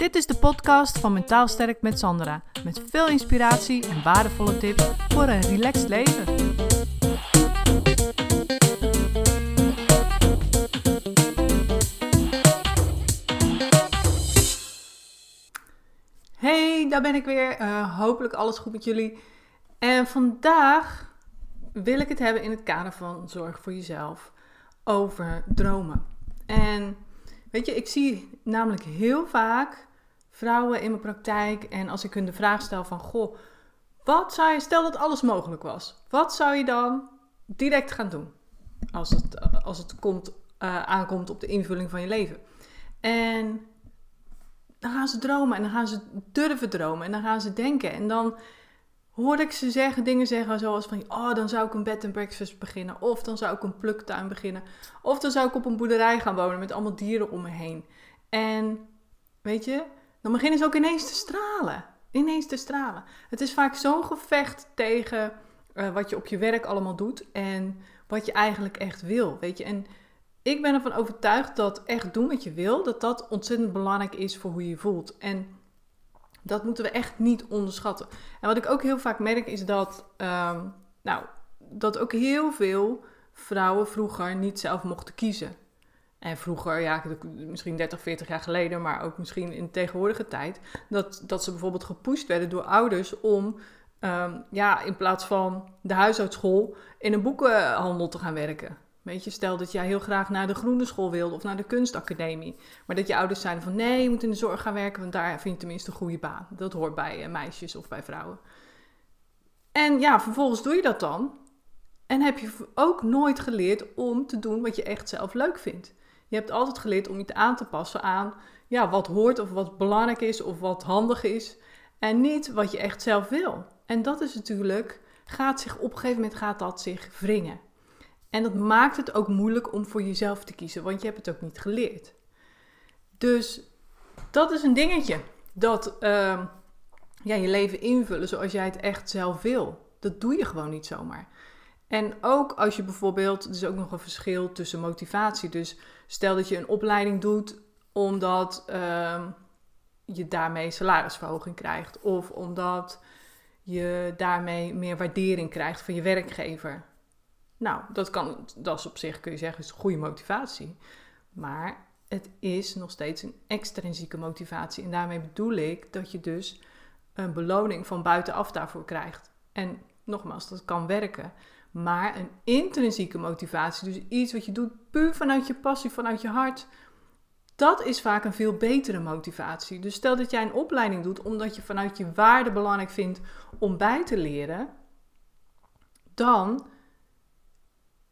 Dit is de podcast van Mentaal Sterk met Sandra. Met veel inspiratie en waardevolle tips voor een relaxed leven. Hey, daar ben ik weer. Eh, hopelijk alles goed met jullie. En vandaag wil ik het hebben in het kader van zorg voor jezelf over dromen. En weet je, ik zie namelijk heel vaak vrouwen in mijn praktijk en als ik hun de vraag stel van, goh, wat zou je, stel dat alles mogelijk was, wat zou je dan direct gaan doen als het, als het komt, uh, aankomt op de invulling van je leven? En dan gaan ze dromen en dan gaan ze durven dromen en dan gaan ze denken en dan hoorde ik ze zeggen, dingen zeggen zoals van, oh, dan zou ik een bed and breakfast beginnen. Of dan zou ik een pluktuin beginnen. Of dan zou ik op een boerderij gaan wonen met allemaal dieren om me heen. En weet je, dan beginnen ze ook ineens te stralen. Ineens te stralen. Het is vaak zo'n gevecht tegen uh, wat je op je werk allemaal doet en wat je eigenlijk echt wil. Weet je, en ik ben ervan overtuigd dat echt doen wat je wil, dat dat ontzettend belangrijk is voor hoe je je voelt. En dat moeten we echt niet onderschatten. En wat ik ook heel vaak merk is dat, um, nou, dat ook heel veel vrouwen vroeger niet zelf mochten kiezen. En vroeger, ja, misschien 30, 40 jaar geleden, maar ook misschien in de tegenwoordige tijd, dat, dat ze bijvoorbeeld gepusht werden door ouders om, um, ja, in plaats van de huishoudschool in een boekenhandel te gaan werken. Weet je, stel dat jij heel graag naar de groene school wilde of naar de kunstacademie. Maar dat je ouders zeiden van nee, je moet in de zorg gaan werken, want daar vind je tenminste een goede baan. Dat hoort bij uh, meisjes of bij vrouwen. En ja, vervolgens doe je dat dan. En heb je ook nooit geleerd om te doen wat je echt zelf leuk vindt. Je hebt altijd geleerd om je te aan te passen aan ja, wat hoort of wat belangrijk is of wat handig is. En niet wat je echt zelf wil. En dat is natuurlijk, gaat zich op een gegeven moment gaat dat zich wringen. En dat maakt het ook moeilijk om voor jezelf te kiezen, want je hebt het ook niet geleerd. Dus dat is een dingetje. Dat uh, ja, je leven invullen zoals jij het echt zelf wil. Dat doe je gewoon niet zomaar. En ook als je bijvoorbeeld, er is ook nog een verschil tussen motivatie. Dus stel dat je een opleiding doet omdat uh, je daarmee salarisverhoging krijgt. Of omdat je daarmee meer waardering krijgt van je werkgever. Nou, dat, kan, dat is op zich, kun je zeggen, is goede motivatie. Maar het is nog steeds een extrinsieke motivatie. En daarmee bedoel ik dat je dus een beloning van buitenaf daarvoor krijgt. En nogmaals, dat kan werken. Maar een intrinsieke motivatie, dus iets wat je doet puur vanuit je passie, vanuit je hart, dat is vaak een veel betere motivatie. Dus stel dat jij een opleiding doet omdat je vanuit je waarde belangrijk vindt om bij te leren, dan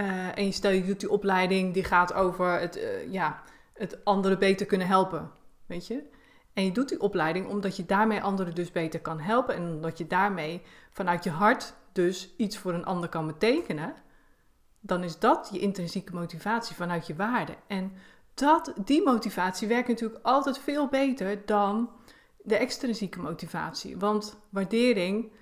uh, en stel je doet die opleiding die gaat over het, uh, ja, het anderen beter kunnen helpen. Weet je? En je doet die opleiding omdat je daarmee anderen dus beter kan helpen. En omdat je daarmee vanuit je hart dus iets voor een ander kan betekenen. Dan is dat je intrinsieke motivatie vanuit je waarde. En dat, die motivatie werkt natuurlijk altijd veel beter dan de extrinsieke motivatie. Want waardering,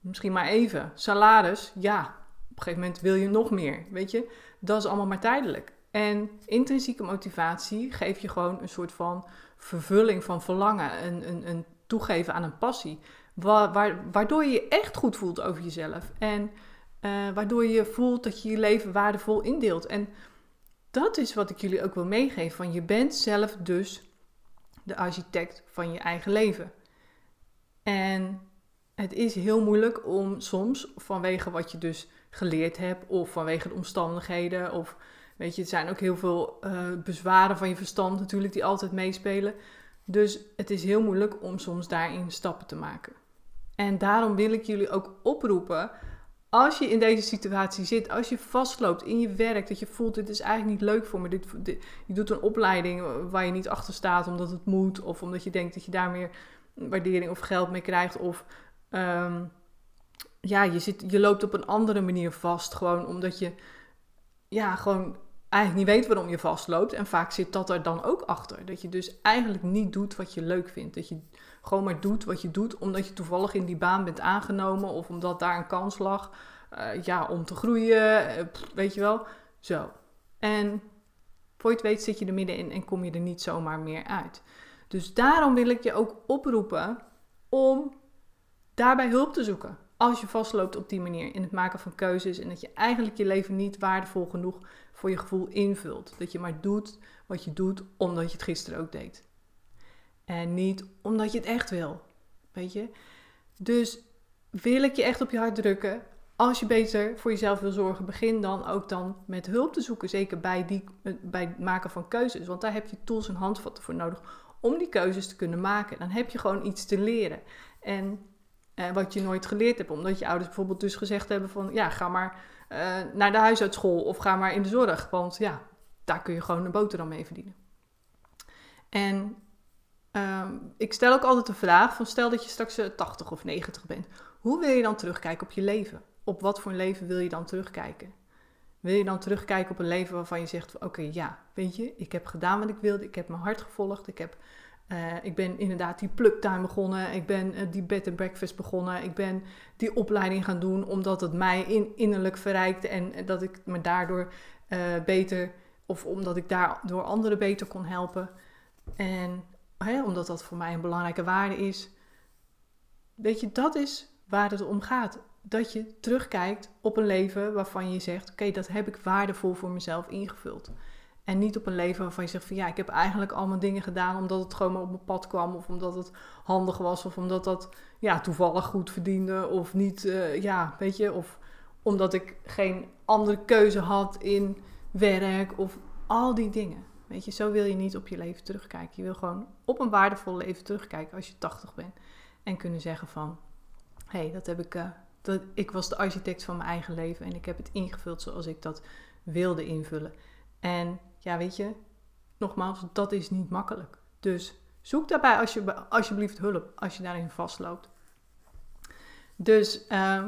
misschien maar even. Salaris, ja, een gegeven moment wil je nog meer, weet je. Dat is allemaal maar tijdelijk. En intrinsieke motivatie geeft je gewoon een soort van vervulling van verlangen, een, een, een toegeven aan een passie, waardoor je je echt goed voelt over jezelf en uh, waardoor je voelt dat je je leven waardevol indeelt. En dat is wat ik jullie ook wil meegeven, van je bent zelf dus de architect van je eigen leven. En het is heel moeilijk om soms, vanwege wat je dus geleerd hebt, of vanwege de omstandigheden, of weet je, het zijn ook heel veel uh, bezwaren van je verstand natuurlijk die altijd meespelen. Dus het is heel moeilijk om soms daarin stappen te maken. En daarom wil ik jullie ook oproepen, als je in deze situatie zit, als je vastloopt in je werk, dat je voelt, dit is eigenlijk niet leuk voor me, dit, je doet een opleiding waar je niet achter staat omdat het moet, of omdat je denkt dat je daar meer waardering of geld mee krijgt, of um, ja, je, zit, je loopt op een andere manier vast. Gewoon omdat je ja, gewoon eigenlijk niet weet waarom je vastloopt. En vaak zit dat er dan ook achter. Dat je dus eigenlijk niet doet wat je leuk vindt. Dat je gewoon maar doet wat je doet omdat je toevallig in die baan bent aangenomen. Of omdat daar een kans lag uh, ja, om te groeien. Uh, weet je wel. Zo. En voor je het weet zit je er middenin en kom je er niet zomaar meer uit. Dus daarom wil ik je ook oproepen om daarbij hulp te zoeken. Als je vastloopt op die manier in het maken van keuzes en dat je eigenlijk je leven niet waardevol genoeg voor je gevoel invult. Dat je maar doet wat je doet omdat je het gisteren ook deed. En niet omdat je het echt wil. Weet je? Dus wil ik je echt op je hart drukken. Als je beter voor jezelf wil zorgen, begin dan ook dan met hulp te zoeken. Zeker bij, die, bij het maken van keuzes. Want daar heb je tools en handvatten voor nodig om die keuzes te kunnen maken. Dan heb je gewoon iets te leren. En eh, wat je nooit geleerd hebt. Omdat je ouders bijvoorbeeld dus gezegd hebben van... ja, ga maar uh, naar de huisartschool of ga maar in de zorg. Want ja, daar kun je gewoon een boterham mee verdienen. En uh, ik stel ook altijd de vraag van... stel dat je straks 80 eh, of 90 bent. Hoe wil je dan terugkijken op je leven? Op wat voor een leven wil je dan terugkijken? Wil je dan terugkijken op een leven waarvan je zegt: Oké, ja, weet je, ik heb gedaan wat ik wilde, ik heb mijn hart gevolgd, ik, heb, uh, ik ben inderdaad die pluktuin begonnen, ik ben uh, die bed and breakfast begonnen, ik ben die opleiding gaan doen omdat het mij in, innerlijk verrijkte en dat ik me daardoor uh, beter, of omdat ik daardoor anderen beter kon helpen. En hè, omdat dat voor mij een belangrijke waarde is. Weet je, dat is waar het om gaat dat je terugkijkt op een leven waarvan je zegt: Oké, dat heb ik waardevol voor mezelf ingevuld. En niet op een leven waarvan je zegt: van ja, ik heb eigenlijk allemaal dingen gedaan omdat het gewoon maar op mijn pad kwam, of omdat het handig was, of omdat dat ja, toevallig goed verdiende, of niet, uh, ja, weet je, of omdat ik geen andere keuze had in werk, of al die dingen. Weet je, zo wil je niet op je leven terugkijken. Je wil gewoon op een waardevol leven terugkijken als je 80 bent. En kunnen zeggen van, hé, hey, dat heb ik, uh, dat, ik was de architect van mijn eigen leven en ik heb het ingevuld zoals ik dat wilde invullen. En ja, weet je, nogmaals, dat is niet makkelijk. Dus zoek daarbij als je, alsjeblieft hulp als je daarin vastloopt. Dus uh,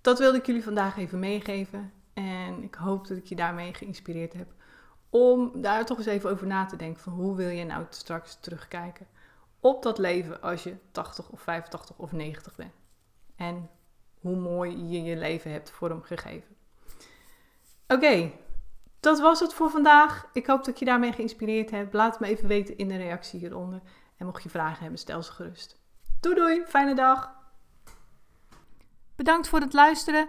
dat wilde ik jullie vandaag even meegeven. En ik hoop dat ik je daarmee geïnspireerd heb. Om daar toch eens even over na te denken. Van hoe wil je nou straks terugkijken op dat leven als je 80 of 85 of 90 bent. En hoe mooi je je leven hebt vormgegeven. Oké, dat was het voor vandaag. Ik hoop dat je daarmee geïnspireerd hebt. Laat me even weten in de reactie hieronder. En mocht je vragen hebben, stel ze gerust. Doei doei, fijne dag. Bedankt voor het luisteren.